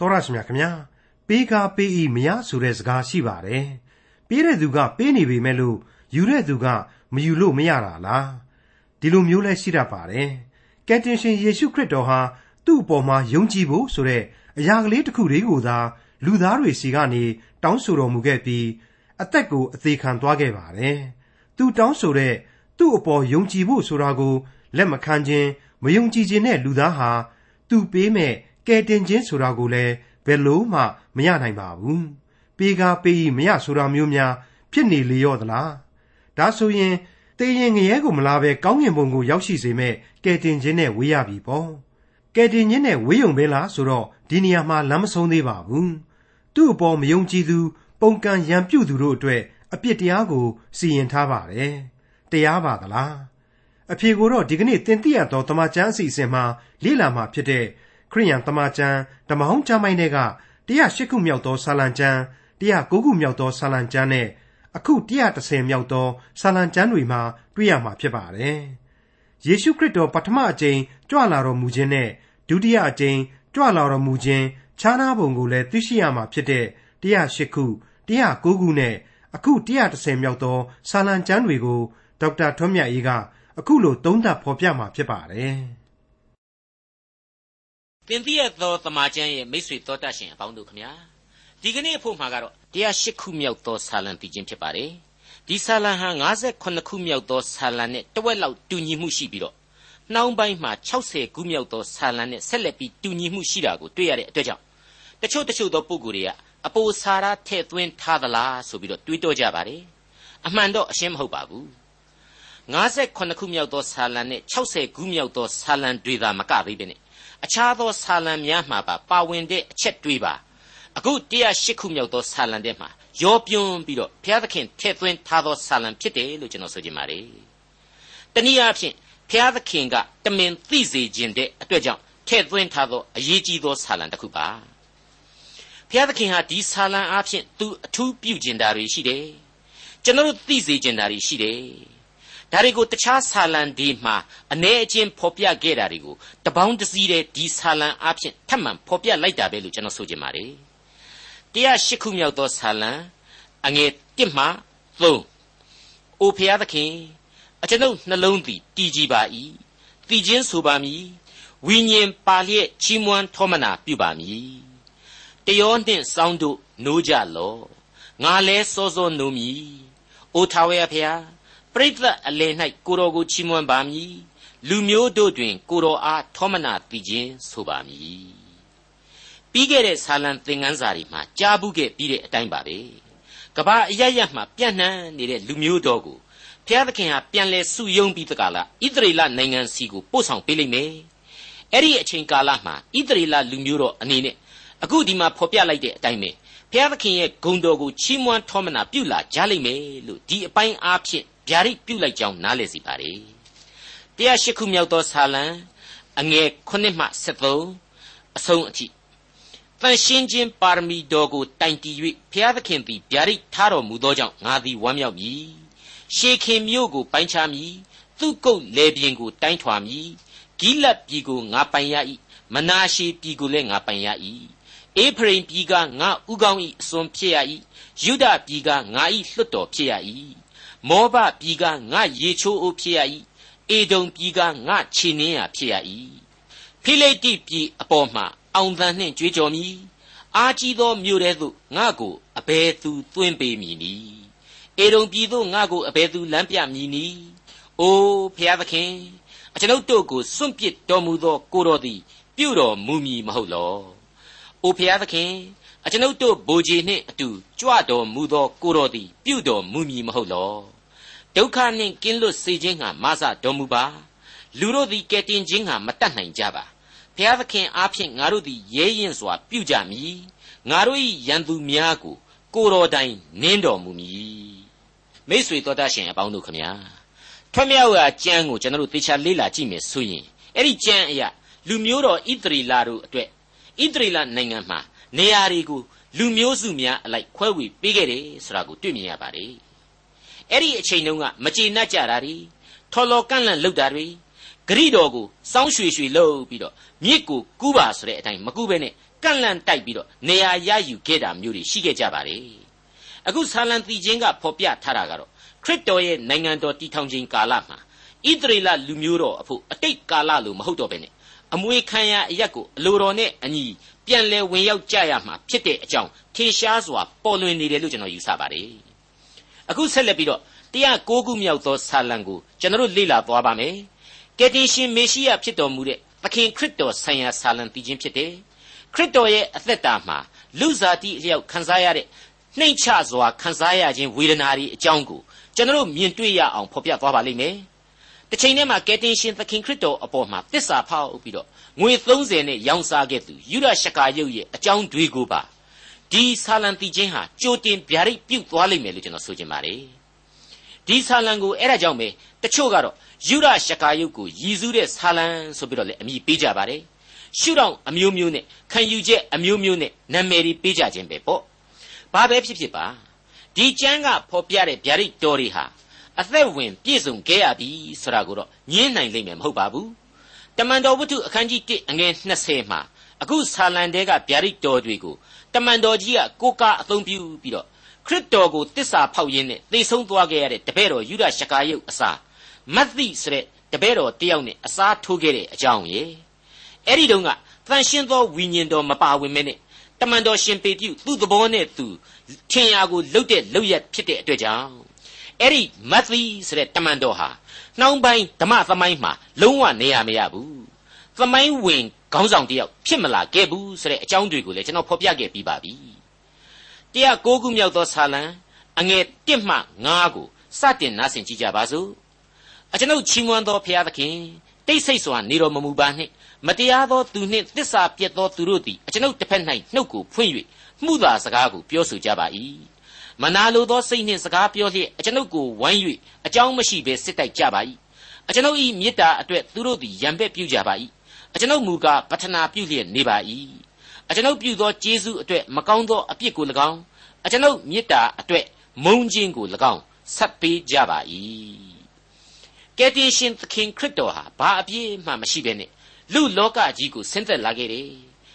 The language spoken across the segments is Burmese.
တော်ရရှိမြခင်ဗျာပေးကားပေးဤမရဆိုတဲ့စကားရှိပါတယ်ပေးတဲ့သူကပေးနေပေမဲ့လို့ယူတဲ့သူကမယူလို့မရတာလားဒီလိုမျိုးလဲရှိတတ်ပါတယ်ကယ်တင်ရှင်ယေရှုခရစ်တော်ဟာသူ့အပေါ်မှာယုံကြည်ဖို့ဆိုတဲ့အရာကလေးတစ်ခုလေးကိုသာလူသားတွေစီကနေတောင်းဆိုတော်မူခဲ့ပြီးအသက်ကိုအသေးခံသွားခဲ့ပါတယ်သူတောင်းဆိုတဲ့သူ့အပေါ်ယုံကြည်ဖို့ဆိုတာကိုလက်မခံခြင်းမယုံကြည်ခြင်းနဲ့လူသားဟာသူပေးမဲ့ ကယ်တင်ခြင်းဆိုတာကိုလည်းဘယ်လို့မှမရနိုင်ပါဘူးပေးကားပေးမရဆိုတာမျိုးများ ဖြစ်နေလေရောသလားဒါဆိုရင်တေးရင်ငရဲကိုမလာပဲကောင်းကင်ဘုံကိုရောက်ရှိစေမဲ့ကယ်တင်ခြင်းနဲ့ဝေးရပြီပေါ့ကယ်တင်ခြင်းနဲ့ဝေးယုံပဲလားဆိုတော့ဒီနေရာမှာလမ်းမဆုံးသေးပါဘူးသူ့အပေါ်မယုံကြည်သူ ပုံကံရံပြုတ်သူတို့အတွက်အပြစ်တရားကိုစီရင်ထားပါတယ်တရားပါသလားအဖြေကိုတော့ဒီကနေ့သင်သိရသောတမန်ကျမ်းအစီအစဉ်မှာလေ့လာမှာဖြစ်တဲ့ ခရိယန်တမန်ကျမ်းဓမ္မဟောင်းကျမ်းပိုင်းတွေက108ခုမြောက်သောစာလံကျမ်း109ခုမြောက်သောစာလံကျမ်းနဲ့အခု130မြောက်သောစာလံကျမ်းတွေမှာတွေ့ရမှာဖြစ်ပါတယ်။ယေရှုခရစ်တော်ပထမအကြိမ်ကြွလာတော်မူခြင်းနဲ့ဒုတိယအကြိမ်ကြွလာတော်မူခြင်းခြားနားပုံကိုလည်းသိရှိရမှာဖြစ်တဲ့108ခု109ခုနဲ့အခု130မြောက်သောစာလံကျမ်းတွေကိုဒေါက်တာထွန်းမြတ်အေးကအခုလိုသုံးသပ်ဖော်ပြมาဖြစ်ပါတယ်။ သင်သိရသောသမာကျမ်းရဲ့မိတ်ဆွေတော်တတ်ရှင်အပေါင်းတို့ခမညာဒီကနေ့အဖို့မှာကတော့108ခုမြောက်သောဆာလံတည်ခြင်းဖြစ်ပါတယ်ဒီဆာလံဟာ58ခုမြောက်သောဆာလံနဲ့တဝက်လောက်တူညီမှုရှိပြီးတော့နှောင်းပိုင်းမှာ60ခုမြောက်သောဆာလံနဲ့ဆက်လက်ပြီးတူညီမှုရှိတာကိုတွေ့ရတဲ့အတွက်ကြောင့်တချို့တချို့သောပုဂ္ဂိုလ်တွေကအပိုစာရထည့်သွင်းထားသလားဆိုပြီးတော့တွေးတောကြပါတယ်အမှန်တော့အရှင်းမဟုတ်ပါဘူး58ခုမြောက်သောဆာလံနဲ့60ခုမြောက်သောဆာလံတွေသာမကသေးပဲနဲ့ အခြားသောဆာလံများမှာပါပါဝင်တဲ့အချက်တွေပါအခု108ခုမြောက်သောဆာလံထဲမှာရောပြွန်းပြီးတော့ဘုရားသခင်ထည့်သွင်းထားသောဆာလံဖြစ်တယ်လို့ကျွန်တော်ဆိုချင်ပါတယ်။တနည်းအားဖြင့်ဘုရားသခင်ကတမင်သိစေခြင်းတဲ့အတွက်ကြောင့်ထည့်သွင်းထားသောအရေးကြီးသောဆာလံတစ်ခုပါ။ဘုရားသခင်ဟာဒီဆာလံအားဖြင့်သူအထူးပြုကျင်တာတွေရှိတယ်။ကျွန်တော်တို့သိစေခြင်းတာတွေရှိတယ် ဒါတွေကိုတခြားဆာလံဒီမှာအ ਨੇ အချင်းဖော်ပြခဲ့တာတွေကိုတပေါင်းတစည်းတဲ့ဒီဆာလံအဖြစ်ထပ်မံဖော်ပြလိုက်တာပဲလို့ကျွန်တော်ဆိုချင်ပါတယ်108ခုမြောက်သောဆာလံအငယ်1မှ3အိုဖျားသခင်အကျွန်ုပ်နှလုံးသည်တည်ကြည်ပါ၏တည်ခြင်းဆိုပါမည်ဝိညာဉ်ပါလျက်ချီးမွမ်းထောမနာပြုပါမည်တယောနှင့်စောင်းတို့နိုးကြလောငါလဲစောစောနိုးမည်အိုထာဝရဖျား ပရိသတ်အလယ်၌ကိုတော်ကိုချီးမွမ်းပါမည်လူမျိုးတို့တွင် ကိုတော်အားထောမနာတည်ခြင်းဆိုပါမည်ပြီးခဲ့တဲ့ဆာလံသင်ခန်းစာတွေမှာကြားဘူးခဲ့ပြီးတဲ့အတိုင်းပါပဲကဘာအရရမှာပြန့်နှံ့နေတဲ့လူမျိုးတော်ကိုဘုရားသခင်ဟာပြန်လဲစုယုံပြီးတကလားဣသရေလနိုင်ငံစီကိုပို့ဆောင်ပေးလိမ့်မယ်အဲ့ဒီအချိန်ကာလမှာဣသရေလလူမျိုးတော်အနေနဲ့အခုဒီမှာဖော်ပြလိုက်တဲ့အတိုင်းပဲဘုရားသခင်ရဲ့ဂုဏ်တော်ကိုချီးမွမ်းထောမနာပြုလာကြလိမ့်မယ်လို့ဒီအပိုင်းအားဖြင့် ဗျာဒိတ်ပြုလိုက်ကြောင်းနားလည်စီပါ रे 108ခုမြောက်သောဆာလံအငယ်9မှ73အဆုံးအထိတန်ရှင်းခြင်းပါရမီတော်ကိုတိုင်တည်၍ဘုရားသခင်သည်ဗျာဒိတ်ထားတော်မူသောကြောင့်ငါသည်ဝမ်းမြောက်မည်ရှေခင်မြို့ကိုပိုင်းခြားမည်သူ့ကုတ်လေပြင်းကိုတိုင်းထွာမည်ဂိလတ်ပြည်ကိုငါပိုင်ရ၏မနာရှေပြည်ကိုလည်းငါပိုင်ရ၏အေဖရိမ်ပြည်ကငါဥကောင်း၏အစွန်ဖြစ်ရ၏ယုဒပြည်ကငါ၏လွတ်တော်ဖြစ်ရ၏ မောဘပြည်ကငါရေချိုးအိုးဖြစ်ရ၏အေဒုံပြည်ကငါခြေနှင်းရာဖြစ်ရ၏ဖိလိတိပြည်အပေါ်မှာအောင်သံနှင့်ကြွေးကြော်မည်အာကြီးသောမြို့ထဲသို့ငါကိုအဘယ်သူသွင်းပေးမည်နည်းအေဒုံပြည်သို့ငါကိုအဘယ်သူလမ်းပြမည်နည်းအိုးဖျားသခင်အကျွန်ုပ်တို့ကိုစွန့်ပစ်တော်မူသောကိုတော်သည် ပြုတော်မူမည်မဟုတ်လောအိုဖျားသခင် အကျွန်ုပ်တို့ဗိုလ်ကြီးနှင့်အတူကြွတော်မူသောကိုတော်သည် ပြုတော်မူမည်မဟုတ်လောဒုက္ခနှင့်ကင်းလွတ်စေခြင်းငှာမဆတော်မူပါလူတို့သည်ကယ်တင်ခြင်းငှာမတတ်နိုင်ကြပါဘုရားသခင်အားဖြင့်ငါတို့သည်ရဲရင်စွာပြုကြမည်ငါတို့၏ရန်သူများကိုကိုတော်တိုင်နင်းတော်မူမည်မိษွေတော်တတ်ရှင်အပေါင်းတို့ခမညာထွမြောက်ရာကျမ်းကိုကျွန်တော်တို့သေချာလေ့လာကြည့်မယ်ဆိုရင်အဲ့ဒီကျမ်းအရာလူမျိုးတော်ဣသရေလတို့အတွက်ဣသရေလနိုင်ငံမှာ နေရာတွေကိုလူမျိုးစုများအလိုက်ခွဲဝေပေးခဲ့တယ်ဆိုတာကိုတွေ့မြင်ရပါတယ်အဲ့ဒီအချိန်တုန်းကမကြေနပ်ကြတာတွေထော်လော်ကန့်လန့်လုပ်တာတွေဂရိတော်ကိုစောင်းရွှေရွှေလုပ်ပြီးတော့မြစ်ကိုကူးပါဆိုတဲ့အတိုင်းမကူးဘဲနဲ့ကန့်လန့်တိုက်ပြီးတော့နေရာရယူခဲ့တာမျိုးတွေရှိခဲ့ကြပါတယ်အခုဆာလံတီချင်းကဖော်ပြထားတာကတော့ခရစ်တော်ရဲ့နိုင်ငံတော်တည်ထောင်ခြင်းကာလမှာဣသရေလလူမျိုးတော်အဖို့အတိတ်ကာလလိုမဟုတ်တော့ဘဲနဲ့အမွေခံရအရက်ကိုအလိုတော်နဲ့အညီ ပြန်လဲဝင်ရောက်ကြရမှာဖြစ်တဲ့အကြောင်းထင်ရှားစွာပေါ်လွင်နေတယ်လို့ကျွန်တော်ယူဆပါတယ်အခုဆက်လက်ပြီးတော့106ခုမြောက်သောဆာလံကိုကျွန်တော်လေ့လာသွားပါမယ်ကယ်တင်ရှင်မေရှိယဖြစ်တော်မူတဲ့သခင်ခရစ်တော်ဆိုင်ရာဆာလံတည်ခြင်းဖြစ်တယ်ခရစ်တော်ရဲ့အသက်တာမှာလူစားတိအလျောက်ခံစားရတဲ့နှိမ်ချစွာခံစားရခြင်းဝေဒနာတွေအကြောင်းကိုကျွန်တော်မြင်တွေ့ရအောင်ဖော်ပြသွားပါလိမ့်မယ်တစ်ချိန်တည်းမှာကယ်တင်ရှင်သခင်ခရစ်တော်အပေါ်မှာတစ္ဆာဖောက်ပြီးတော့ ငွေ30နဲ့ရောင်းစားခဲ့သူယူရရှကာယုတ်ရဲ့အကြောင်းတွေကိုပါဒီဆာလံတီချင်းဟာကြိုတင်ဗျာဒိတ်ပြုတ်သွားလိမ့်မယ်လို့ကျွန်တော်ဆိုချင်ပါတယ်ဒီဆာလံကိုအဲ့ဒါကြောင့်ပဲတချို့ကတော့ယူရရှကာယုတ်ကိုရည်စူးတဲ့ဆာလံဆိုပြီးတော့လည်းအမည်ပေးကြပါတယ်ရှုထောင့်အမျိုးမျိုးနဲ့ခံယူချက်အမျိုးမျိုးနဲ့နာမည်တွေပေးကြခြင်းပဲပေါ့ဘာပဲဖြစ်ဖြစ်ပါဒီကျမ်းကဖော်ပြတဲ့ဗျာဒိတ်တော်တွေဟာအသက်ဝင်ပြည့်စုံခဲ့ရပြီဆိုတာကိုတော့ညင်းနိုင်လိမ့်မယ်မဟုတ်ပါဘူး တမန်တော်ဝတ္ထုအခန်းကြီး1အငယ်20မှာအခုဆာလံတဲကဗျာဒိတ်တော်တွေကိုတမန်တော်ကြီးကကိုကာအသုံးပြုပြီးတော့ခရစ်တော်ကိုတစ္ဆာဖောက်ရင်းနဲ့သိဆုံးသွားခဲ့ရတဲ့တပည့်တော်ယူဒရှကာယုတ်အစာမတ်သိဆိုတဲ့တပည့်တော်တယောက်နဲ့အစားထိုးခဲ့တဲ့အကြောင်းရေအဲ့ဒီတုန်းကတန်ရှင်းသောဝိညာဉ်တော်မပါဝင်မဲနဲ့တမန်တော်ရှင်ပေပြုသူ့သဘောနဲ့သူထင်ရာကိုလှုပ်တဲ့လှုပ်ရက်ဖြစ်တဲ့အတွက်ကြောင့်အဲ့ဒီမတ်သီဆိုတဲ့တမန်တော်ဟာ နှောင်းပိုင်းဓမ္မသမိုင်းမှာလုံးဝနေရမရဘူးသမိုင်းဝင်ခေါင်းဆောင်တယောက်ဖြစ်မလာခဲ့ဘူးဆိုတဲ့အကြောင်းတွေကိုလည်းကျွန်တော်ဖော်ပြခဲ့ပြီးပါပြီတရား၉ခုမြောက်သောဆာလံအငယ်1မှ9ကိုစတင်နားဆင်ကြကြပါစို့အကျွန်ုပ်ချီးမွမ်းသောဖျားသခင်တိတ်ဆိတ်စွာနေတော်မမူပါနှင့်မတရားသောသူနှင့်တစ္ဆာပြတ်သောသူတို့သည်အကျွန်ုပ်တစ်ဖက်၌နှုတ်ကိုဖွင့်၍မှုသာစကားကိုပြောဆိုကြပါ၏ မနာလိုသောစိတ်နှင့်စကားပြောလျက်အကျွန်ုပ်ကိုဝိုင်း၍အကြောင်းမရှိဘဲစစ်တိုက်ကြပါ၏အကျွန်ုပ်၏မေတ္တာအတွက်သူတို့သည်ရံပက်ပြုကြပါ၏အကျွန်ုပ်မူကားပထနာပြုလျက်နေပါ၏အကျွန်ုပ်ပြုသောကျေးဇူးအတွက်မကောင်းသောအပြစ်ကို၎င်းအကျွန်ုပ်မေတ္တာအတွက်မုန်းခြင်းကို၎င်းဆက်ပေးကြပါ၏ကယ်တင်ရှင်သခင်ခရစ်တော်ဟာဘာအပြစ်မှမရှိဘဲနဲ့လူလောကကြီးကိုဆင်းသက်လာခဲ့တယ်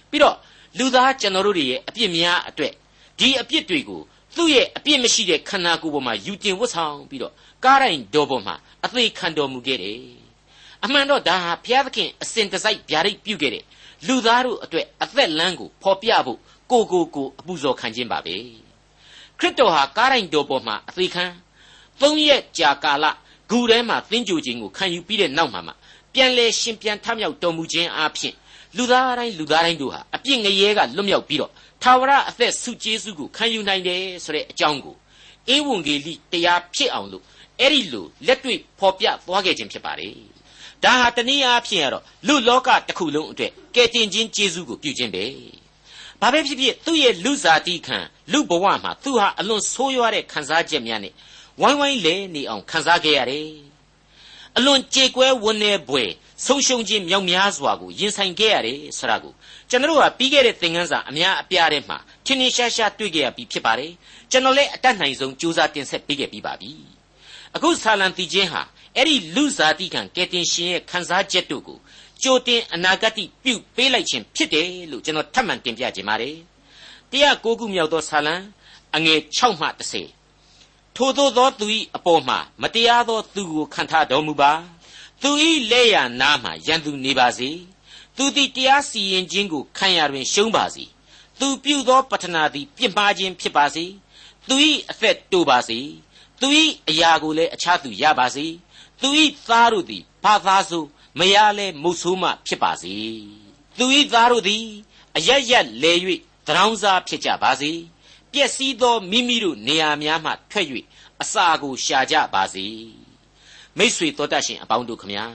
ပြီးတော့လူသားကျွန်တော်တို့ရဲ့အပြစ်များအတွက်ဒီအပြစ်တွေကို သူ့ရဲ့အပြစ်မရှိတဲ့ခန္ဓာကိုယ်ပေါ်မှာယူတင်ဝတ်ဆောင်ပြီးတော့ကားတိုင်းတော်ပေါ်မှာအသေးခံတော်မူခဲ့တယ်အမှန်တော့ဒါဟာဘုရားသခင်အစဉ်တစိုက်ဗျာဒိတ်ပြုခဲ့တဲ့လူသားတို့အတွက်အသက်လမ်းကိုဖော်ပြဖို့ကိုကိုကိုအပူဇော်ခံခြင်းပါပဲခရစ်တော်ဟာကားတိုင်းတော်ပေါ်မှာအသေးခံသုံးရက်ကြာကာလဂူထဲမှာသင်ကြိုခြင်းကိုခံယူပြီးတဲ့နောက်မှာမှပြန်လဲရှင်ပြန်ထမြောက်တော်မူခြင်းအပြင်လူသားတိုင်းလူသားတိုင်းတို့ဟာအပြစ်ငရဲကလွတ်မြောက်ပြီးတော့ ထာဝရအသက်ဆုကျေးဇူးကိုခံယူနိုင်တယ်ဆိုတဲ့အကြောင်းကိုဧဝံဂေလိတရားဖြစ်အောင်လို့အဲ့ဒီလိုလက်တွေ့ဖော်ပြသွားခဲ့ခြင်းဖြစ်ပါတယ်။ဒါဟာတနည်းအားဖြင့်ကတော့လူလောကတစ်ခုလုံးအတွက်ကယ်တင်ခြင်းကျေးဇူးကိုပြုခြင်းပဲ။ဘာပဲဖြစ်ဖြစ်သူ့ရဲ့လူစားတိခံလူဘဝမှာသူဟာအလွန်ဆိုးရွားတဲ့ခံစားချက်များနဲ့ဝိုင်းဝိုင်းလဲနေအောင်ခံစားခဲ့ရတယ်။အလွန်ကြေကွဲဝန်းနေပွေ ဆုံးရှုံးခြင်းမြောက်များစွာကိုရင်ဆိုင်ခဲ့ရတယ်ဆိုတာကိုကျွန်တော်တို့ကပြီးခဲ့တဲ့သင်ခန်းစာအများအပြားထဲမှာထင်ထင်ရှားရှားတွေ့ကြရပြီးဖြစ်ပါတယ်ကျွန်တော်လည်းအတတ်နိုင်ဆုံးကြိုးစားတင်ဆက်ပေးခဲ့ပြီးပါပြီအခုဆာလံတီချင်းဟာအဲ့ဒီလူဇာတိခံကယ်တင်ရှင်ရဲ့ခံစားချက်တို့ကိုကြိုတင်အနာဂတ်ပြုပေးလိုက်ခြင်းဖြစ်တယ်လို့ကျွန်တော်ထပ်မံတင်ပြခြင်းပါတယ်တရားကိုခုမြောက်သောဆာလံအငယ်6မှ30ထိုသောသောသူ၏အပေါ်မှာမတရားသောသူကိုခံထားတော်မူပါ သူ၏လက်ရနားမှရန်သူနေပါစေသူသည်တရားစီရင်ခြင်းကိုခံရတွင် ရှုံးပါစေသူပြုသောပထနာသည်ပြစ်မှားခြင်းဖြစ်ပါစေသူ၏အသက်တိုးပါစေသူ၏အရာကိုလည်းအခြားသူရပါစေသူ၏သားတို့သည်ဘာသားဆိုမရလဲမုတ်ဆိုးမှဖြစ်ပါစေသူ၏သားတို့သည်အရရက်လဲ၍တရောင်းစားဖြစ်ကြပါစေပျက်စီးသောမိမိတို့နေရာများမှထွက်၍အစာကိုရှာကြပါစေ မိတ်ဆွေတော်တတ်ရှင်အပေါင်းတို့ခမညာ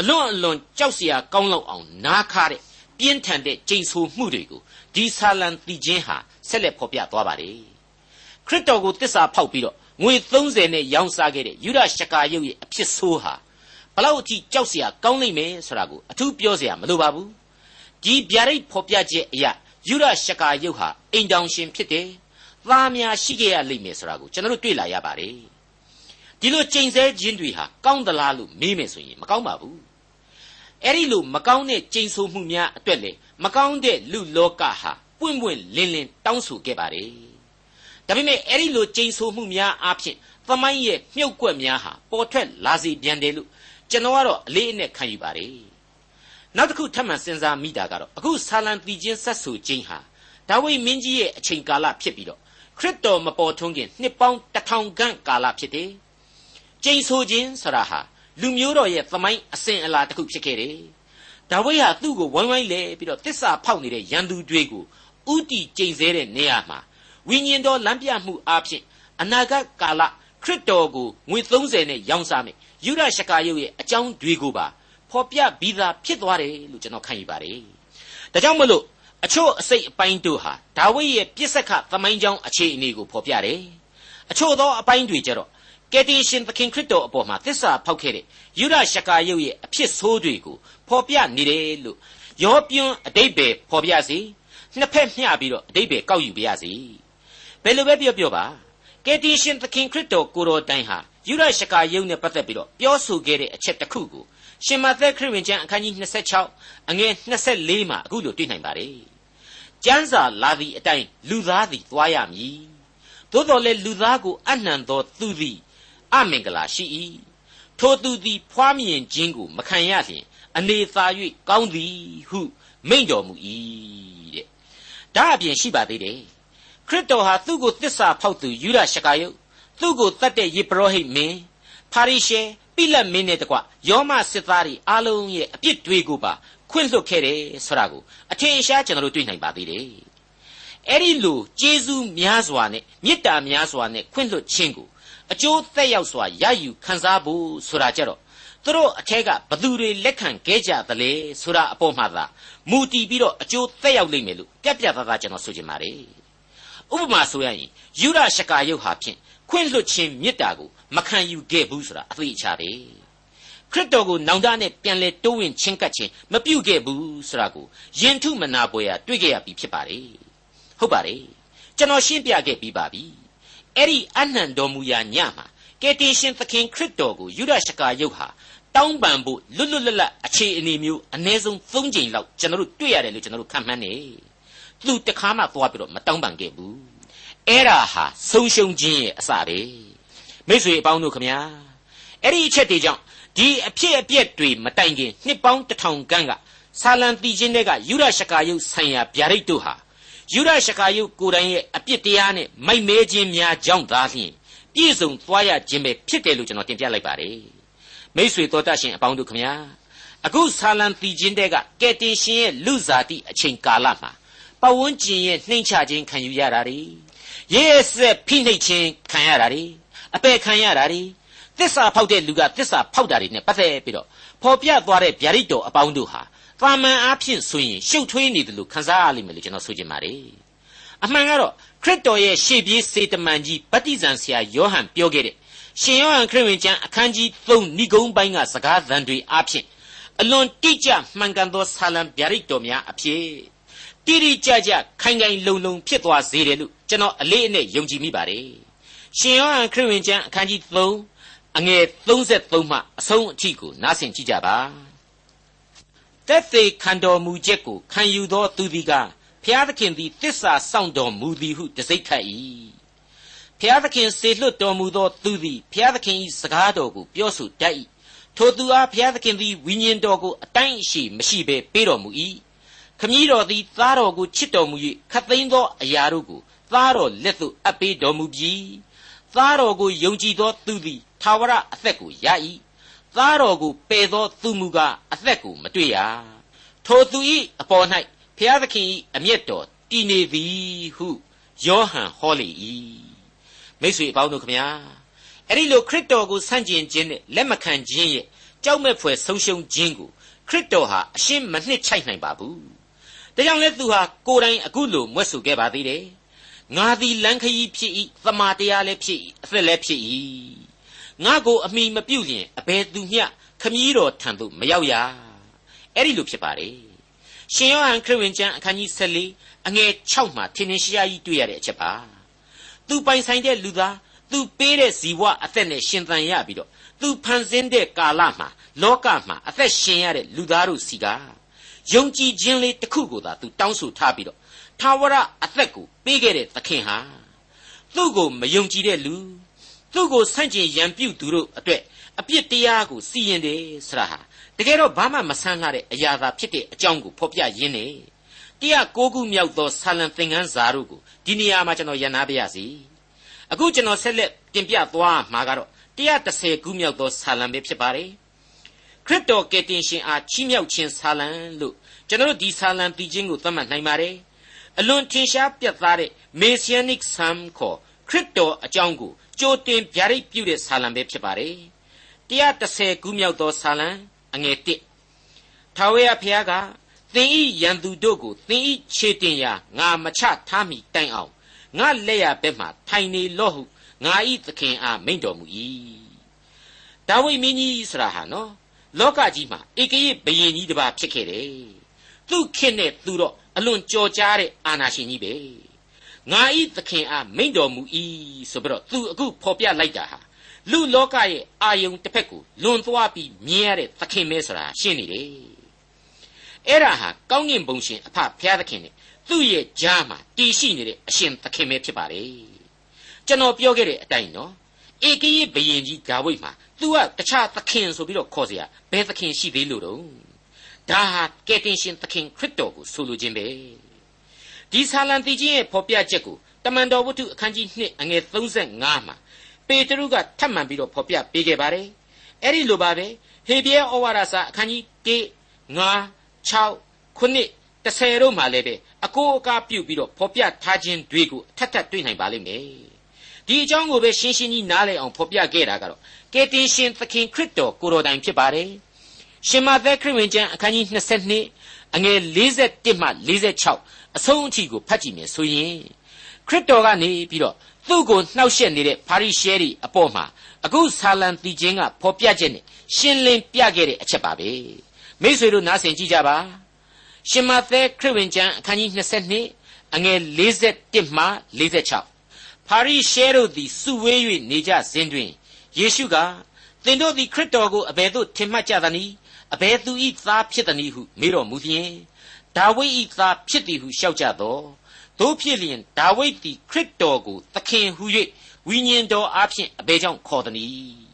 အလွန်အလွန်ကြောက်စရာကောင်းလောက်အောင်နားခါတဲ့ပြင်းထန်တဲ့ကြိမ်ဆိုမှုတွေကိုဒီဆာလံတီချင်းဟာဆက်လက်ဖော်ပြသွားပါလေခရစ်တော်ကိုတစ္ဆာဖောက်ပြီးတော့ငွေ30နဲ့ရောင်းစားခဲ့တဲ့ယူဒရှကာယုတ်ရဲ့အဖြစ်ဆိုးဟာဘလောက်အထိကြောက်စရာကောင်းနိုင်မယ်ဆိုတာကိုအထူးပြောစရာမလိုပါဘူးဒီဗျာဒိတ်ဖော်ပြချက်အရာယူဒရှကာယုတ်ဟာအိမ်တောင်ရှင်ဖြစ်တယ်သားများရှိခဲ့ရလိမ့်မယ်ဆိုတာကိုကျွန်တော်တို့တွေ့လာရပါတယ် ဒီလိုကြိမ်ဆဲခြင်းတွေဟာကောင်းသလားလို့မေးမယ်ဆိုရင်မကောင်းပါဘူးအဲ့ဒီလိုမကောင်းတဲ့ကြိမ်ဆိုမှုများအတွက်လေမကောင်းတဲ့လူလောကဟာပွင့်ပွင့်လင်းလင်းတောင်းဆိုခဲ့ပါတယ်ဒါပေမဲ့အဲ့ဒီလိုကြိမ်ဆိုမှုများအပြင်သမိုင်းရဲ့မြုပ်ကွက်များဟာပေါ်ထွက်လာစီပြန်တယ်လို့ကျွန်တော်ကတော့အလေးအနက်ခံယူပါတယ်နောက်တစ်ခုထပ်မံစဉ်းစားမိတာကတော့အခုဆာလံတီချင်းဆက်ဆူခြင်းဟာဒါဝိမင်းကြီးရဲ့အချိန်ကာလဖြစ်ပြီးတော့ခရစ်တော်မပေါ်ထွန်းခင်နှစ်ပေါင်းတထောင်ခန့်ကာလဖြစ်တယ် ကျိန်ဆိုခြင်းဆိုတာဟာလူမျိုးတော်ရဲ့သမိုင်းအစဉ်အလာတစ်ခုဖြစ်ခဲ့တယ်ဒါဝိဟာသူ့ကိုဝိုင်းဝိုင်းလဲပြီးတော့တစ္ဆာဖောက်နေတဲ့ရန်သူတွေကိုဥတီကျိန်ဆဲတဲ့နေရာမှာဝိညာဉ်တော်လမ်းပြမှုအပြင်အနာဂတ်ကာလခရစ်တော်ကိုငွေ30နဲ့ရောင်းစားမယ်ယူရရှကာယုတ်ရဲ့အကြောင်းတွေကိုပါဖော်ပြပြီးသားဖြစ်သွားတယ်လို့ကျွန်တော်ခံယူပါတယ်ဒါကြောင့်မလို့အချို့အစိတ်အပိုင်းတို့ဟာဒါဝိရဲ့ပြစ်စက်ခသမိုင်းကြောင်းအခြေအနေကိုဖော်ပြတယ်အချို့သောအပိုင်းတွေကျတော့ ကယ်တင်ရှင်သခင်ခရစ်တော်အပေါ်မှာသစ္စာဖောက်ခဲ့တဲ့ယူရရှကာယုတ်ရဲ့အဖြစ်ဆိုးတွေကိုဖော်ပြနေတယ်လို့ရောပြွန်းအတိတ်ပဲဖော်ပြစီနှစ်ဖက်မျှပြီးတော့အတိတ်ပဲကောက်ယူပြရစီဘယ်လိုပဲပြောပြောပါကယ်တင်ရှင်သခင်ခရစ်တော်ကိုတော်တိုင်ဟာယူရရှကာယုတ်နဲ့ပတ်သက်ပြီးတော့ပြောဆိုခဲ့တဲ့အချက်တစ်ခုကိုရှင်မသက်ခရစ်ဝင်ကျမ်းအခန်းကြီး26အငယ်24မှာအခုလိုတွေ့နိုင်ပါတယ်ကျမ်းစာလာသည့်အတိုင်းလူသားသည်သွားရမည်သို့တော်လည်းလူသားကိုအနှံသောသူသည် အမင်္ဂလာရှိ၏ထိုသူသည် ဖွားမြင်ခြင်းကိုမခံရလျင်အနေသာ၍ကောင်းသည်ဟုမိန့်တော်မူ၏တဲ့ဒါအပြင်ရှိပါသေးတယ်ခရစ်တော်ဟာသူ့ကိုတစ္ဆာဖောက်သူယူရရှကာယုတ်သူ့ကိုတတ်တဲ့ယေဘရဟိတ်မင်းဖာရိရှဲပိလက်မင်းနဲ့တကွယောမစစ်သားတွေအားလုံးရဲ့အပြစ်တွေကိုပါခွင့်လွှတ်ခဲ့တယ်ဆိုတာကိုအထင်ရှားကျွန်တော်တို့တွေ့နိုင်ပါသေးတယ်အဲ့ဒီလိုကျေးဇူးများစွာနဲ့မေတ္တာများစွာနဲ့ခွင့်လွှတ်ခြင်းကို အကျိုးသက်ရောက်စွာရယူခံစားဖို့ဆိုတာကြတော့သူတို့အထက်ကဘသူတွေလက်ခံခဲ့ကြသလဲဆိုတာအပေါ်မှာသာမူတည်ပြီးတော့အကျိုးသက်ရောက်လိမ့်မယ်လို့ပြက်ပြက်သားသားကျွန်တော်ဆိုချင်ပါတယ်ဥပမာဆိုရရင်ယူရရှကာယုတ်ဟာဖြင့်ခွင့်လွတ်ခြင်းမေတ္တာကိုမခံယူခဲ့ဘူးဆိုတာအသိအချပဲခရစ်တော်ကိုနောင်တနဲ့ပြန်လဲတိုးဝင်ချင်းကပ်ခြင်းမပြုတ်ခဲ့ဘူးဆိုတာကိုယင်ထုမနာပွဲရတွေ့ခဲ့ရပြီဖြစ်ပါတယ်ဟုတ်ပါတယ်ကျွန်တော်ရှင်းပြခဲ့ပြီးပါပြီ အဲ့ဒီအနှံတော်မူရာညမှာကယ်တင်ရှင်သခင်ခရစ်တော်ကိုယူဒရှကာယုတ်ဟာတောင်းပန်ဖို့လွတ်လွတ်လပ်လပ်အခြေအနေမျိုးအ ਨੇ ဆုံး၃ချိန်လောက်ကျွန်တော်တို့တွေ့ရတယ်လို့ကျွန်တော်တို့ခံမှန်းနေသူတခါမှသွားပြီးတော့မတောင်းပန်ခဲ့ဘူးအဲ့ဒါဟာဆုံးရှုံးခြင်းရဲ့အစပဲမိတ်ဆွေအပေါင်းတို့ခမညာအဲ့ဒီအချက်တွေကြောင့်ဒီအဖြစ်အပျက်တွေမတိုင်ခင်နှစ်ပေါင်းတစ်ထောင်ခန့်ကဆာလံတီချင်းတွေကယူရရှကာယုတ်ဆိုင်ရာဗျာဒိတ်တို့ဟာ ယူရရှကာယုတ်ကိုယ်တိုင်ရဲ့အပြစ်တရားနဲ့မိုက်မဲခြင်းများကြောင့်သာလျှင်ပြည့်စုံသွားရခြင်းပဲဖြစ်တယ်လို့ကျွန်တော်တင်ပြလိုက်ပါတယ်မိษွေတော်တတ်ရှင်အပေါင်းတို့ခမညာအခုဆာလံတီချင်းတွေကကယ်တင်ရှင်ရဲ့လူစားတိအချိန်ကာလမှာပဝန်းကျင်ရဲ့နှိမ့်ချခြင်းခံယူရတာ ड़ी ရဲဆက်ဖိနှိပ်ခြင်းခံရတာတွေအပယ်ခံရတာတွေသစ္စာဖောက်တဲ့လူကသစ္စာဖောက်တာတွေနဲ့ပတ်သက်ပြီးတော့ဖော်ပြသွားတဲ့ဗျာဒိတ်တော်အပေါင်းတို့ဟာ တာမန်အားဖြင့်ဆိုရင်ရှုပ်ထွေးနေတယ်လို့ခံစားရလိမ့်မယ်လို့ကျွန်တော်ဆိုချင်ပါတယ်အမှန်ကတော့ခရစ်တော်ရဲ့ရှေ့ပြေးစေတမန်ကြီးဗတ္တိဇံဆရာယောဟန်ပြောခဲ့တဲ့ရှင်ယောဟန်ခရစ်ဝင်ကျမ်းအခန်းကြီး3ဏိဂုံးပိုင်းကစကားသံတွေအားဖြင့်အလွန်တိကျမှန်ကန်သောဆာလံဗျာဒိတ်တော်များအဖြစ်တိတိကျကျခိုင်ခိုင်လုံလုံဖြစ်သွားစေတယ်လို့ကျွန်တော်အလေးအနက်ယုံကြည်မိပါတယ်ရှင်ယောဟန်ခရစ်ဝင်ကျမ်းအခန်းကြီး3အငယ်33မှအဆုံးအထိကိုနားဆင်ကြည့်ကြပါ တက်သေးခံတော်မူချက်ကိုခံယူသောသူသည်ကဖျားသခင်သည်တစ္ဆာစောင့်တော်မူသည်ဟုတစိ့ခတ်၏ဖျားသခင်စေလွတ်တော်မူသောသူသည်ဖျားသခင်၏စကားတော်ကိုပြောဆိုတတ်၏ထိုသူအားဖျားသခင်သည်ဝိညာဉ်တော်ကိုအတိုင်းအရှိမရှိဘဲပေးတော်မူ၏ခမည်းတော်သည်သားတော်ကိုချစ်တော်မူ၍ခတ်သိမ်းသောအရာတို့ကိုသားတော်လက်သို့အပ်ပေးတော်မူပြီးသားတော်ကိုယုံကြည်သောသူသည်သာဝရအသက်ကိုရ၏ သားတော်ကိုပယ်သောသူမူကားအသက်ကိုမတွေ့ရထိုသူ၏အပေါ်၌ဖျားသခင်၏အမျက်တော်တည်နေသည်ဟုယောဟန်ဟောလေ၏မိတ်ဆွေအပေါင်းတို့ခမညာအဲ့ဒီလိုခရစ်တော်ကိုဆန့်ကျင်ခြင်းနဲ့လက်မခံခြင်းရဲ့ကြောက်မဲ့ဖွယ်ဆုံးရှုံးခြင်းကိုခရစ်တော်ဟာအရှင်းမနှစ်ချိုက်နိုင်ပါဘူးဒါကြောင့်လဲသူဟာကိုယ်တိုင်အခုလိုမွတ်ဆိုခဲ့ပါသေးတယ်ငါသည်လမ်းခရီးဖြစ်၏သမာတရားလည်းဖြစ်၏အသက်လည်းဖြစ်၏ ငါကိုအမိမပြုတ်လျင်အဘယ်သူမျှခမည်းတော်ထံသို့မရောက်ရအဲ့ဒီလိုဖြစ်ပါလေရှင်ယောဟန်ခရစ်ဝင်ကျမ်းအခန်းကြီး14အငယ်6မှာထင်ထင်ရှားရှားကြီးတွေ့ရတဲ့အချက်ပါသူပိုင်ဆိုင်တဲ့လူသားသူပေးတဲ့ဇီဝအသက်နဲ့ရှင်သန်ရပြီးတော့သူဖန်ဆင်းတဲ့ကာလမှာလောကမှာအသက်ရှင်ရတဲ့လူသားတို့စီကယုံကြည်ခြင်းလေးတစ်ခုကိုသာသူတောင်းဆိုထားပြီးတော့ထာဝရအသက်ကိုပေးခဲ့တဲ့သခင်ဟာသူ့ကိုမယုံကြည်တဲ့လူ သူ့ကိုဆန့်ကျင်ရန်ပြုသူတို့အတွက်အပြစ်တရားကိုစီရင်တယ်ဆိုတာဟာတကယ်တော့ဘာမှမဆန်းလာတဲ့အရာသာဖြစ်တဲ့အကြောင်းကိုဖော်ပြရင်းနေတရားကိုခုမြောက်သောဆာလံသင်ခန်းစာတို့ကိုဒီနေရာမှာကျွန်တော်ရန်နာပါရစေအခုကျွန်တော်ဆက်လက်တင်ပြသွားမှာကတော့130ခုမြောက်သောဆာလံပဲဖြစ်ပါတယ်ခရစ်တော်ကယ်တင်ရှင်အားချီးမြှောက်ခြင်းဆာလံလို့ကျွန်တော်တို့ဒီဆာလံတည်ခြင်းကိုသတ်မှတ်နိုင်ပါတယ်အလွန်ထင်ရှားပြတ်သားတဲ့ Messianic Psalm ခေါ်ခရစ်တော်အကြောင်းကို ကြိုတင်ဗျာဒိတ်ပြုတဲ့ဆာလံပဲဖြစ်ပါတယ်130ခုမြောက်သောဆာလံအငယ်1ထာဝရဘုရားကသင်ဤရန်သူတို့ကိုသင်ဤခြေတင်ရာငါမချထားမိတိုင်အောင်ငါလက်ရဘက်မှထိုင်နေလော့ဟုငါဤသခင်အားမိန့်တော်မူ၏ဒါဝိမင်းကြီးဆိုတာဟာနော်လောကကြီးမှာဧကရေဘယင်ကြီးတစ်ပါးဖြစ်ခဲ့တယ်သူခင်နဲ့သူတော့အလွန်ကြော်ကြားတဲ့အာနာရှင်ကြီးပဲ ငါဤသခင်အားမိန့်တော်မူ၏ဆိုပြီးတော့သူအခုဖော်ပြလိုက်တာဟာလူလောကရဲ့အာယုံတစ်ဖက်ကိုလွန်သွားပြီးမြင်ရတဲ့သခင်ပဲဆိုတာရှင်းနေတယ်အဲ့ဒါဟာကောင်းကင်ဘုံရှင်အဖဖျားသခင်နဲ့သူ့ရဲ့ကြားမှာတည်ရှိနေတဲ့အရှင်သခင်ပဲဖြစ်ပါတယ်ကျွန်တော်ပြောခဲ့တဲ့အတိုင်းနော်ဧကရေဘယင်ကြီးဒါဝိဒ်မှာ तू ကတခြားသခင်ဆိုပြီးတော့ခေါ်เสียဘယ်သခင်ရှိသေးလို့တော့ဒါဟာကယ်တင်ရှင်သခင်ခရစ်တော်ကိုဆိုလိုခြင်းပဲ ဒီဆာလံတီချင်းရဲ့ဖော်ပြချက်ကိုတမန်တော်ဝတ္ထုအခန်းကြီး2အငယ်35မှာပေတရုကထပ်မံပြီးတော့ဖော်ပြပေးခဲ့ပါတယ်အဲ့ဒီလိုပါပဲဟေဘရဲဩဝါဒစာအခန်းကြီး1 5 6 9 10တို့မှာလည်းပဲအကိုအကားပြုတ်ပြီးတော့ဖော်ပြထားခြင်းတွေကိုထပ်ထပ်တွေ့နိုင်ပါလိမ့်မယ်ဒီအကြောင်းကိုပဲရှင်းရှင်းကြီးနားလည်အောင်ဖော်ပြခဲ့တာကတော့ကယ်တင်ရှင်သခင်ခရစ်တော်ကိုတော်တိုင်ဖြစ်ပါတယ်ရှင်မသက်ခရစ်ဝင်ကျမ်းအခန်းကြီး22အငယ်41မှ46 အဆုံးအထိကိုဖတ်ကြည့်မယ်ဆိုရင်ခရစ်တော်ကနေပြီးတော့သူ့ကိုနှောက်ယှက်နေတဲ့ဖာရိရှဲတွေအပေါ်မှာအခုဆာလံတီချင်းကဖော်ပြချက်နဲ့ရှင်းလင်းပြခဲ့တဲ့အချက်ပါပဲမိษွေတို့နားဆင်ကြည့်ကြပါရှင်မသက်ခရစ်ဝင်ကျမ်းအခန်းကြီး22အငယ်41မှ46ဖာရိရှဲတို့သည်စုဝေး၍နေကြစဉ်တွင်ယေရှုကသင်တို့သည်ခရစ်တော်ကိုအဘယ်သို့ထင်မှတ်ကြသနည်းအဘယ်သူ၏သားဖြစ်သနည်းဟုမေးတော်မူလျင် ဒါဝိဒ်၏သားဖြစ်သည်ဟုလျှောက်ကြသောတို့ဖြစ်လျင်ဒါဝိဒ်သည်ခရစ်တော်ကိုသခင်ဟု၍ဝိညာဉ်တော်အားဖြင့်အဘယ်ကြောင့်ခေါ်သနည်း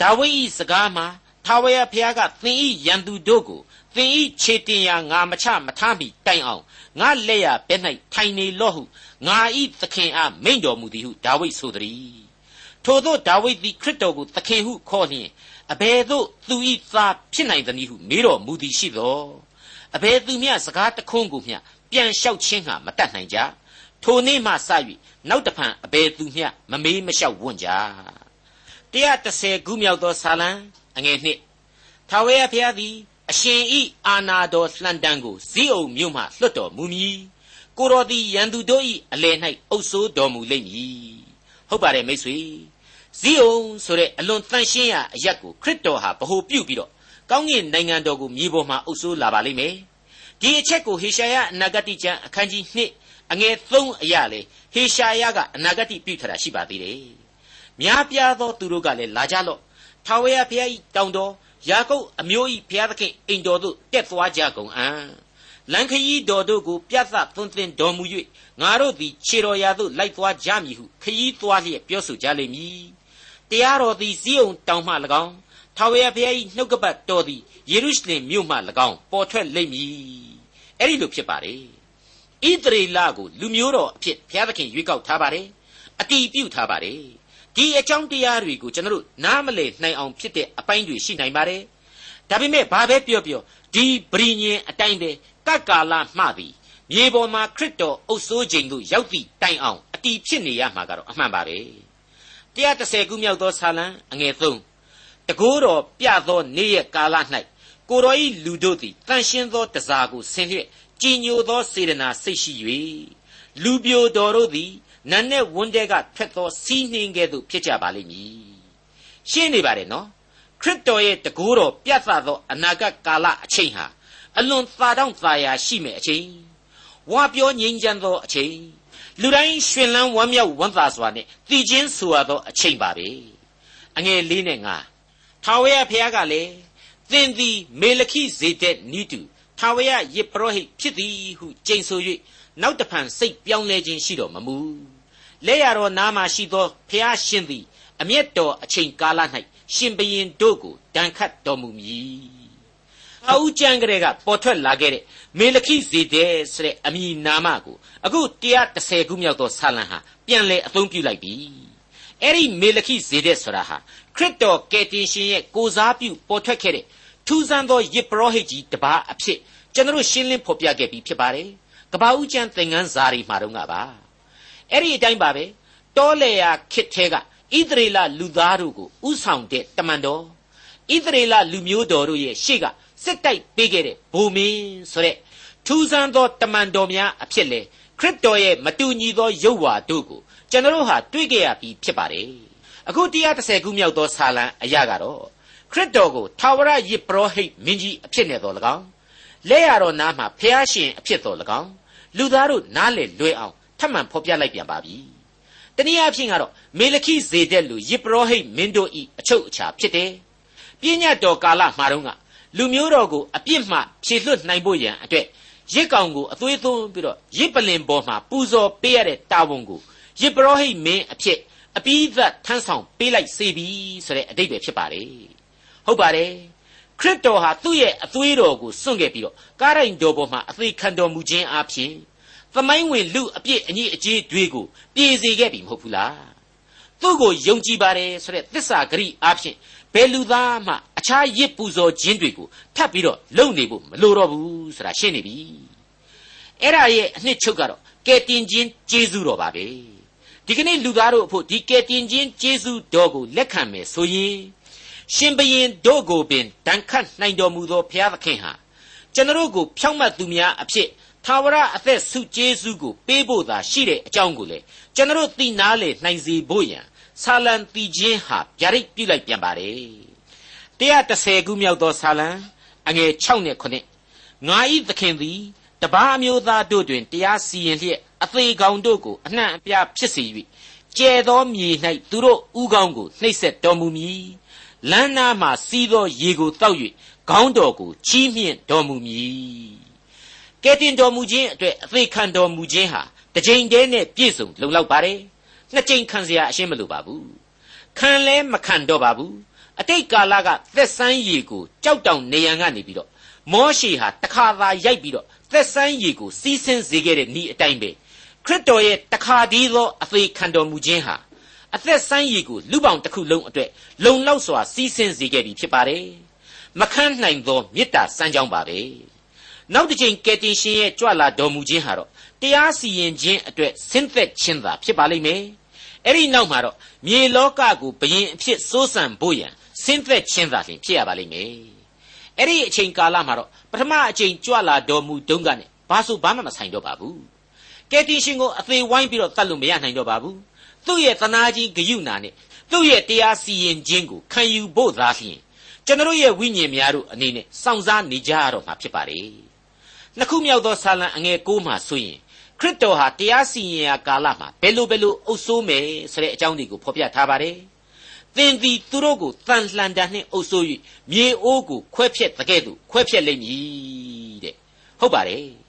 ဒါဝိဒ်၏စကားမှာထာဝရဘုရားကသင်၏ရန်သူတို့ကိုသင်ဤခြေတင်ရာငါမချမထားမီတိုင်အောင်ငါလက်ရဘဲ၌ထိုင်နေလော့ဟုငါဤသခင်အားမိန့်တော်မူသည်ဟုဒါဝိဒ်ဆိုသည်ထို့သောဒါဝိဒ်သည်ခရစ်တော်ကိုသခင်ဟုခေါ်လျင်အဘယ်သို့သူဤသားဖြစ်နိုင်သနည်းဟုမေးတော်မူသည်ရှိသော အဘယ်သူမျှစကားတခွန်းကိုမျှပြန်လျှောက်ခြင်းဟာမတတ်နိုင်ကြထိုနေ့မှစ၍နောက်တဖန်အဘယ်သူမျှမမေးမလျှောက်ဝွင့်ကြ130ခုမြောက်သောဆာလံအငယ်နှစ်ထာဝရဘုရားသည်အရှင်ဤအာနာတော်လှန်တံကိုဇိအုံမြို့မှလွတ်တော်မူမည်ကိုတော်သည်ရန်သူတို့၏အလယ်၌အုပ်ဆိုးတော်မူလိမ့်မည်ဟုတ်ပါတယ်မိတ်ဆွေဇိအုံဆိုတဲ့အလွန်တန်ရှင်းရာအရက်ကိုခရစ်တော်ဟာဗဟိုပြုပြီးတော့ ကောင်းကင်နိုင်ငံတော်ကိုမြေပေါ်မှာအုပ်ဆိုးလာပါလိမ့်မယ်ဒီအချက်ကိုဟေရှာယအနာဂတိကျမ်းအခန်းကြီး2အငယ်3အရာလေဟေရှာယကအနာဂတိပြုထတာရှိပါသေးတယ်များပြားသောသူတို့ကလည်းလာကြလော့ထာဝရဘုရား၏တောင်တော်ယာကုပ်အမျိုး၏ဘုရားသခင်အိမ်တော်သို့တက်သွားကြကုန်အံ့လန်ခရီးတော်တို့ကိုပြတ်သသွန်းသင်တော်မူ၍ငါတို့သည်ခြေတော်ရာသို့လိုက်သွားကြမည်ဟုခရီးသွားလျက်ပြောဆိုကြလိမ့်မည်တရားတော်သည်ဇိအုန်တောင်မှ၎င်း ထာဝရဘုရား၏နှုတ်ကပတ်တော်သည်ယေရုရှလင်မြို့မှ၎င်းပေါ်ထွက်လိမ့်မည်အဲ့ဒီလိုဖြစ်ပါတယ်ဣသရေလကိုလူမျိုးတော်အဖြစ်ဘုရားသခင်ရွေးကောက်ထားပါတယ်အတီးပြုတ်ထားပါတယ်ဒီအကြောင်းတရားတွေကိုကျွန်တော်တို့နားမလည်နိုင်အောင်ဖြစ်တဲ့အပိုင်းတွေရှိနိုင်ပါတယ်ဒါပေမဲ့ဘာပဲပြောပြောဒီပရိညင်အတိုင်းပဲကတ်ကာလမှသည်မြေပေါ်မှာခရစ်တော်အုပ်စိုးခြင်းသို့ရောက်သည့်တိုင်အောင်အတီးဖြစ်နေရမှာကတော့အမှန်ပါပဲ130ခုမြောက်သောဆာလံအငယ်3 တကိုးတော်ပြသောနေ့ရက်ကာလ၌ကိုတော်ဤလူတို့သည်တန်ရှင်းသောတစားကိုဆင်လျက်ကြည်ညိုသောစေတနာစိတ်ရှိ၍လူပြိုတော်တို့သည်နတ်နဲ့ဝန်းတဲကထွက်သောစီးနှင်းကဲ့သို့ဖြစ်ကြပါလိမ့်မည်ရှင်းနေပါတယ်နော်ခရစ်တော်ရဲ့တကူတော်ပြတ်သားသောအနာဂတ်ကာလအချိန်ဟာအလွန်သာတောင့်သာယာရှိမဲ့အချိန်ဝါပြောငြိမ်းချမ်းသောအချိန်လူတိုင်းရှင်လန်းဝမ်းမြောက်ဝမ်းသာစွာနဲ့တည်ခြင်းဆိုရသောအချိန်ပါပဲအငယ်လေးနဲ့ငါ ထာဝရဘုရားကလည်းသင်သည်မေလခိဇေတက်နီးတူထာဝရယေပရောဟိတ်ဖြစ်သည်ဟုကြိမ်ဆို၍နောက်တဖန်စိတ်ပြောင်းလဲခြင်းရှိတော်မမူလက်ရတော်နားမှာရှိသောဘုရားရှင်သည်အမျက်တော်အချိန်ကာလ၌ရှင်ဘရင်တို့ကိုဒဏ်ခတ်တော်မူမည်အဦးကျမ်းကလေးကပေါ်ထွက်လာခဲ့တဲ့မေလခိဇေဒဲဆိုတဲ့အမည်နာမကိုအခု130ခုမြောက်သောဆာလံဟာပြန်လည်အသုံးပြုလိုက်ပြီ အဲ့ဒီမေလခိဇေဒဲဆိုတာဟာခရစ်တော်ကယ်တင်ရှင်ရဲ့ကိုစားပြုပေါ်ထွက်ခဲ့တဲ့ထူးဆန်းသောယစ်ပရောဟိတ်ကြီးတပါးအဖြစ်ကျွန်တော်ရှင်းလင်းဖော်ပြခဲ့ပြီးဖြစ်ပါတယ်ကဘာဦးကျမ်းသင်ခန်းစာတွေမှာတော့ကပါအဲ့ဒီအတိုင်းပါပဲတောလေယာခစ်ထဲကဣသရေလလူသားတို့ကိုဥဆောင်တဲ့တမန်တော်ဣသရေလလူမျိုးတော်တို့ရဲ့ရှေ့ကစစ်တိုက်ပေးခဲ့တဲ့ဘုံမင်းဆိုတဲ့ထူးဆန်းသောတမန်တော်များအဖြစ်လေခရစ်တော်ရဲ့မတူညီသောရုပ်ဝါတို့ကို ကျွန်တော်ဟာတွေ့ကြရပြီးဖြစ်ပါတယ်အခု130ခုမြောက်သောဆာလံအရာကတော့ခရစ်တော်ကိုထာဝရယစ်ပရောဟိတ်မင်းကြီးအဖြစ်နဲ့တော်၎င်းလက်ရတော်နားမှာဖျားရှင်အဖြစ်တော်၎င်းလူသားတို့နားလေလွယ်အောင်ထပ်မံဖော်ပြလိုက်ပြန်ပါပြီတနည်းအားဖြင့်ကတော့မေလခိဇေဒက်လူယစ်ပရောဟိတ်မင်းတို့ဤအချုပ်အခြာဖြစ်တယ်ပြည့်ညတ်တော်ကာလမှာတော့ကလူမျိုးတော်ကိုအပြစ်မှဖြေလွတ်နိုင်ဖို့ရန်အတွက်ရစ်ကောင်ကိုအသွေးသွင်းပြီးတော့ရစ်ပလင်ပေါ်မှာပူဇော်ပေးရတဲ့တာဝန်ကို ရစ်ပရောဟိတ်မင်းအဖြစ်အပိသတ်ထမ်းဆောင်ပေးလိုက်စေပြီဆိုတဲ့အတိတ်ပဲဖြစ်ပါတယ်ဟုတ်ပါတယ်ခရစ်တော်ဟာသူ့ရဲ့အသွေးတော်ကိုစွန့်ခဲ့ပြီးတော့ကားရိုင်တော်ပေါ်မှာအသေးခံတော်မူခြင်းအပြင်သမိုင်းဝင်လူအပြစ်အညီအကျေးတွေကိုပြေစေခဲ့ပြီမဟုတ်ဘူးလားသူ့ကိုယုံကြည်ပါတယ်ဆိုတဲ့သစ္စာဂရိအပြင်ဘယ်လူသားမှအခြားရစ်ပူဇော်ခြင်းတွေကိုထပ်ပြီးတော့လုံနေဖို့မလိုတော့ဘူးဆိုတာရှင်းနေပြီအဲ့ဒါရဲ့အနှစ်ချုပ်ကတော့ကဲတင်ခြင်းကျေးဇူးတော်ပါပဲ ဒီကနေ့လူသားတို့အဖို့ဒီကဲတင်ခြင်းကျေးဇူးတော်ကိုလက်ခံမယ်ဆိုရင်ရှင်ဘရင်တို့ကိုပင်ဒဏ်ခတ်နိုင်တော်မူသောဘုရားသခင်ဟာကျွန်တော်ကိုဖြောင့်မတ်သူများအဖြစ်သာဝရအသက်ဆုကျေးဇူးကိုပေးဖို့သာရှိတဲ့အကြောင်းကိုလေကျွန်တော်သိနာလေနိုင်စေဖို့ရန်ဆာလံတီချင်းဟာဗျာဒိတ်ပြုလိုက်ပြန်ပါတယ်130ခုမြောက်သောဆာလံအငယ်6နဲ့9ငါဤသခင်သည်တပါးမျိုးသားတို့တွင်တရားစီရင်လျက် အသေးကောင်တို့ကိုအနှံ့အပြားဖြစ်စေ၍ကျဲသောမြေ၌သူတို့ဥကောင်းကိုနှိပ်ဆက်တော်မူမည်လမ်းနာမှစီးသောရေကိုတောက်၍ခေါင်းတော်ကိုချီးမြှင့်တော်မူမည်ကဲတင်တော်မူခြင်းအတွက်အသေးခံတော်မူခြင်းဟာတစ်ချိန်တည်းနဲ့ပြည့်စုံလုံလောက်ပါတယ်နှစ်ချိန်ခံစရာအရှင်းမလိုပါဘူးခံလဲမခံတော့ပါဘူးအတိတ်ကာလကသက်ဆိုင်ရည်ကိုကြောက်တောင်နေရန်ကနေပြီးတော့မောရှိဟာတခါသာရိုက်ပြီးတော့သက်ဆိုင်ရည်ကိုစီးဆင်းစေခဲ့တဲ့ဤအတိုင်းပဲ ခရစ်တော်ရဲ့တခါတည်းသောအသေးခံတော်မူခြင်းဟာအသက်ဆန်းရည်ကိုလူပေါင်းတစ်ခုလုံးအတွက်လုံလောက်စွာစီးဆင်းစေခဲ့ပြီဖြစ်ပါတယ်မခန့်နိုင်သောမေတ္တာစမ်းကြောင်းပါပဲနောက်တစ်ချိန်ကယ်တင်ရှင်ရဲ့ကြွလာတော်မူခြင်းဟာတော့တရားစီရင်ခြင်းအတွက်ဆင်းသက်ခြင်းသာဖြစ်ပါလိမ့်မယ်အဲ့ဒီနောက်မှာတော့မြေလောကကိုဘယင်အဖြစ်စိုးစံဖို့ရန်ဆင်းသက်ခြင်းသာလျှင်ဖြစ်ရပါလိမ့်မယ်အဲ့ဒီအချိန်ကာလမှာတော့ပထမအချိန်ကြွလာတော်မူတုန်းကနေဘာဆိုဘာမှမဆိုင်တော့ပါဘူး ကယ်တင်ရှင်ကိုအသေးဝိုင်းပြီးတော့တတ်လို့မရနိုင်တော့ပါဘူးသူ့ရဲ့တနာကြီးဂယုဏနဲ့သူ့ရဲ့တရားစီရင်ခြင်းကိုခံယူဖို့သာလျှင်ကျွန်တော်ရဲ့ဝိညာဉ်များတို့အနေနဲ့စောင့်စားနေကြရတော့မှာဖြစ်ပါတယ်နှစ်ခုမြောက်သောဆာလံအငယ်6မှာဆိုရင်ခရစ်တော်ဟာတရားစီရင်ရာကာလမှာဘယ်လိုဘယ်လိုအုပ်ဆိုးမယ်ဆိုတဲ့အကြောင်းတွေကိုဖော်ပြထားပါတယ်သင်သည်သူတို့ကိုတန်လှန်တန်နှင့်အုပ်ဆိုး၍မြေအိုးကိုခွဲဖြက်တကဲ့သို့ခွဲဖြက်လိမ့်မည်တဲ့ဟုတ်ပါတယ်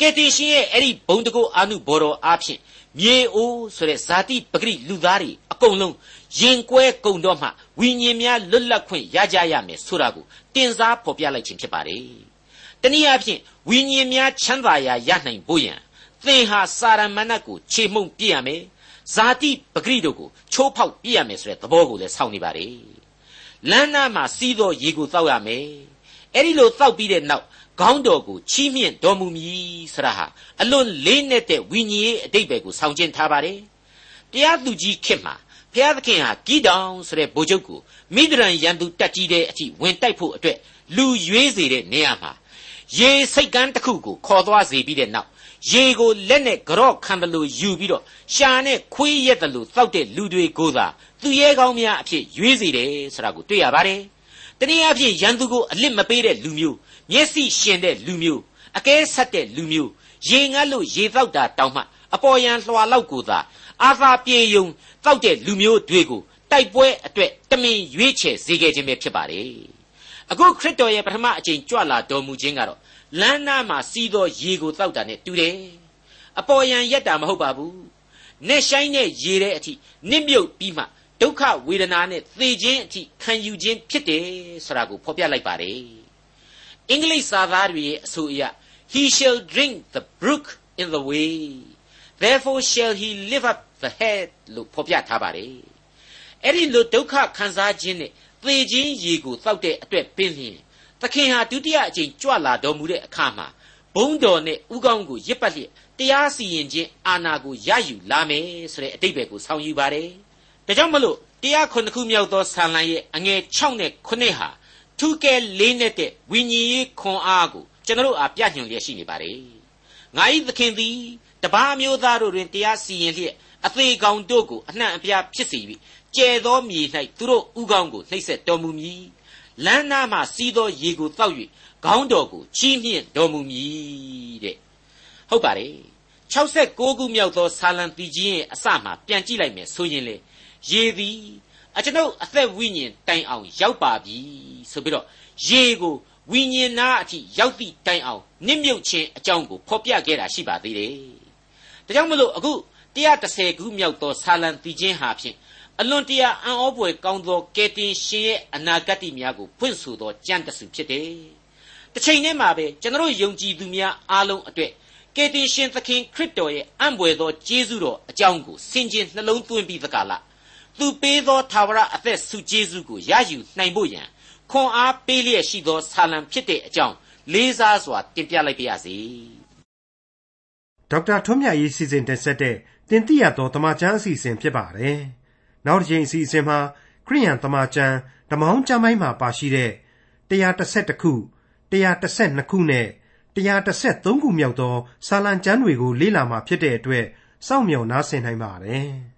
ကယ်တင်ရှင်ရဲ့အဲ့ဒီဘုံတကုအာနုဘော်တော်အားဖြင့်မြေအိုးဆိုတဲ့ဇာတိပဂရိလူသားတွေအကုန်လုံးရင်ကွဲကုန်တော့မှဝိညာဉ်များလွတ်လပ်ခွင့်ရကြရမယ်ဆိုတာကိုတင်စားဖော်ပြလိုက်ခြင်းဖြစ်ပါတယ်တနည်းအားဖြင့်ဝိညာဉ်များချမ်းသာရာရနိုင်ဖို့ရန်သင်ဟာစာရမဏတ်ကိုခြေမှုန့်ပြည့်ရမယ်ဇာတိပဂရိတို့ကိုချိုးဖောက်ပြည့်ရမယ်ဆိုတဲ့သဘောကိုလည်းဆောင်းနေပါတယ်လမ်းနာမှာစီးသောရေကိုတောက်ရမယ်အဲ့ဒီလိုတောက်ပြီးတဲ့နောက် ခေါင်းတော်ကိုချီးမြှင့်တော်မူမည်ဆရာဟာအလွန်လေးနက်တဲ့ဝိညာဉ်ရေးအတိတ်ပဲကိုဆောင်ကျဉ်ထားပါတယ်တရားသူကြီးခေတ်မှာဘုရားသခင်ဟာဂိတောင်ဆိုတဲ့ဗိုလ်ချုပ်ကိုမိဒရန်ရန်သူတက်ကြီးတဲ့အထိဝင်တိုက်ဖို့အတွက်လူရွေးစေတဲ့နေရာမှာရေစိတ်ကန်းတစ်ခုကိုခေါ်သွားစေပြီးတဲ့နောက်ရေကိုလက်နဲ့ကြော့ခံတယ်လို့ယူပြီးတော့ရှာနဲ့ခွေးရက်တယ်လို့တောက်တဲ့လူတွေကိုသာသူရဲကောင်းများအဖြစ်ရွေးစေတယ်ဆိုတာကိုတွေ့ရပါတယ်။ တနည်းအားဖြင့်ရန်သူကိုအလစ်မပေးတဲ့လူမျိုးမျက်စိရှင်တဲ့လူမျိုးအကဲဆက်တဲ့လူမျိုးရရေငတ်လို့ရေတောက်တာတောင်းမှအပေါ်ယံလွှာလောက်ကိုသာအာသာပြေယုံတောက်တဲ့လူမျိုးတွေကိုတိုက်ပွဲအတွက်တမင်ရွေးချယ်စေခဲ့ခြင်းပဲဖြစ်ပါတယ်အခုခရစ်တော်ရဲ့ပထမအကြိမ်ကြွလာတော်မူခြင်းကတော့လမ်းနားမှာစီးသောရေကိုတောက်တာနဲ့တူတယ်အပေါ်ယံရက်တာမဟုတ်ပါဘူးနဲ့ဆိုင်တဲ့ရေတဲ့အထိနစ်မြုပ်ပြီးမှ ဒုက္ခဝေဒနာနဲ့သေခြင်းအထိခံယူခြင်းဖြစ်တယ်ဆိုတာကိုဖော်ပြလိုက်ပါတယ်အင်္ဂလိပ်စာသားတွေရဲ့အဆိုအရ he shall drink the brook in the way therefore shall he lift up the head လို့ဖော်ပြထားပါတယ်အဲ့ဒီလိုဒုက္ခခံစားခြင်းနဲ့သေခြင်းရေကိုတောက်တဲ့အတွက်ပင်လျင်သခင်ဟာဒုတိယအကြိမ်ကြွလာတော်မူတဲ့အခါမှာဘုံတော်နဲ့ဥကောင်းကိုရစ်ပတ်လျက်တရားစီရင်ခြင်းအာဏာကိုရယူလာမယ်ဆိုတဲ့အတိတ်ပဲကိုဆောင်ယူပါတယ် ဒါကြောင့်မလို့တရားခုနှစ်ခုမြောက်သောဆာလံရဲ့အငယ်6နဲ့9ဟာထူးကဲလေးနဲ့တဲ့ဝိညာဉ်ရေးခွန်အားကိုကျွန်တော်အားပြညွှန်လျက်ရှိနေပါတယ်ငါ၏သခင်သည်တပားမျိုးသားတို့တွင်တရားစီရင်လျက်အသေးကောင်တို့ကိုအနှံ့အပြားဖြစ်စေ၍ကျဲသောမြေ၌သူတို့ဥကောင်းကိုနှိပ်စက်တော်မူမည်လမ်းနားမှစီးသောရေကိုတောက်၍ခေါင်းတော်ကိုချီးမြှင့်တော်မူမည်တဲ့ဟုတ်ပါတယ်66ခုမြောက်သောဆာလံတီကြီးရဲ့အစမှပြန်ကြည့်လိုက်မယ်ဆိုရင်လေ ရေသည်အကျွန်ုပ်အသက်ဝိညာဉ်တိုင်အောင်ရောက်ပါပြီဆိုပြီးတော့ရေကိုဝိညာဉ်နာအထိရောက်သည့်တိုင်အောင်နစ်မြုပ်ခြင်းအကြောင်းကိုဖော်ပြခဲ့တာရှိပါသေးတယ်။ဒါကြောင့်မလို့အခု130ခုမြောက်သောဆာလံတီချင်းဟာဖြင့်အလွန်တရာအံ့ဩဖွယ်ကောင်းသောကယ်တင်ရှင်ရဲ့အနာဂတ်များကိုဖွင့်ဆိုသောကြံ့တဆူဖြစ်တယ်။တစ်ချိန်တည်းမှာပဲကျွန်တော်ယုံကြည်သူများအားလုံးအတွက်ကယ်တင်ရှင်သခင်ခရစ်တော်ရဲ့အံ့ဘွယ်သောကျေးဇူးတော်အကြောင်းကိုဆင်ခြင်နှလုံးသွင်းပြီးသကလား သူပေးသောသာဝရအသက်ဆုကျေးဇူးကိုရယူနိုင်ဖို့ရန်ခွန်အားပေးလျက်ရှိသောဆာလံဖြစ်တဲ့အကြောင်းလေးစားစွာတင်ပြလိုက်ပါရစေဒေါက်တာထွန်းမြတ်ရေးစီစဉ်တင်ဆက်တဲ့တင်ပြတော်တမချန်းအစီအစဉ်ဖြစ်ပါတယ်နောက်တစ်ချိန်အစီအစဉ်မှာခရိယန်တမချန်းဓမ္မောင်းကျမ်းပိုင်းမှာပါရှိတဲ့131ခု132ခုနဲ့133ခုမြောက်သောစာလံကျမ်းတွေကိုလေ့လာမှာဖြစ်တဲ့အတွက်စောင့်မျှော်နားဆင်နိုင်ပါတယ်။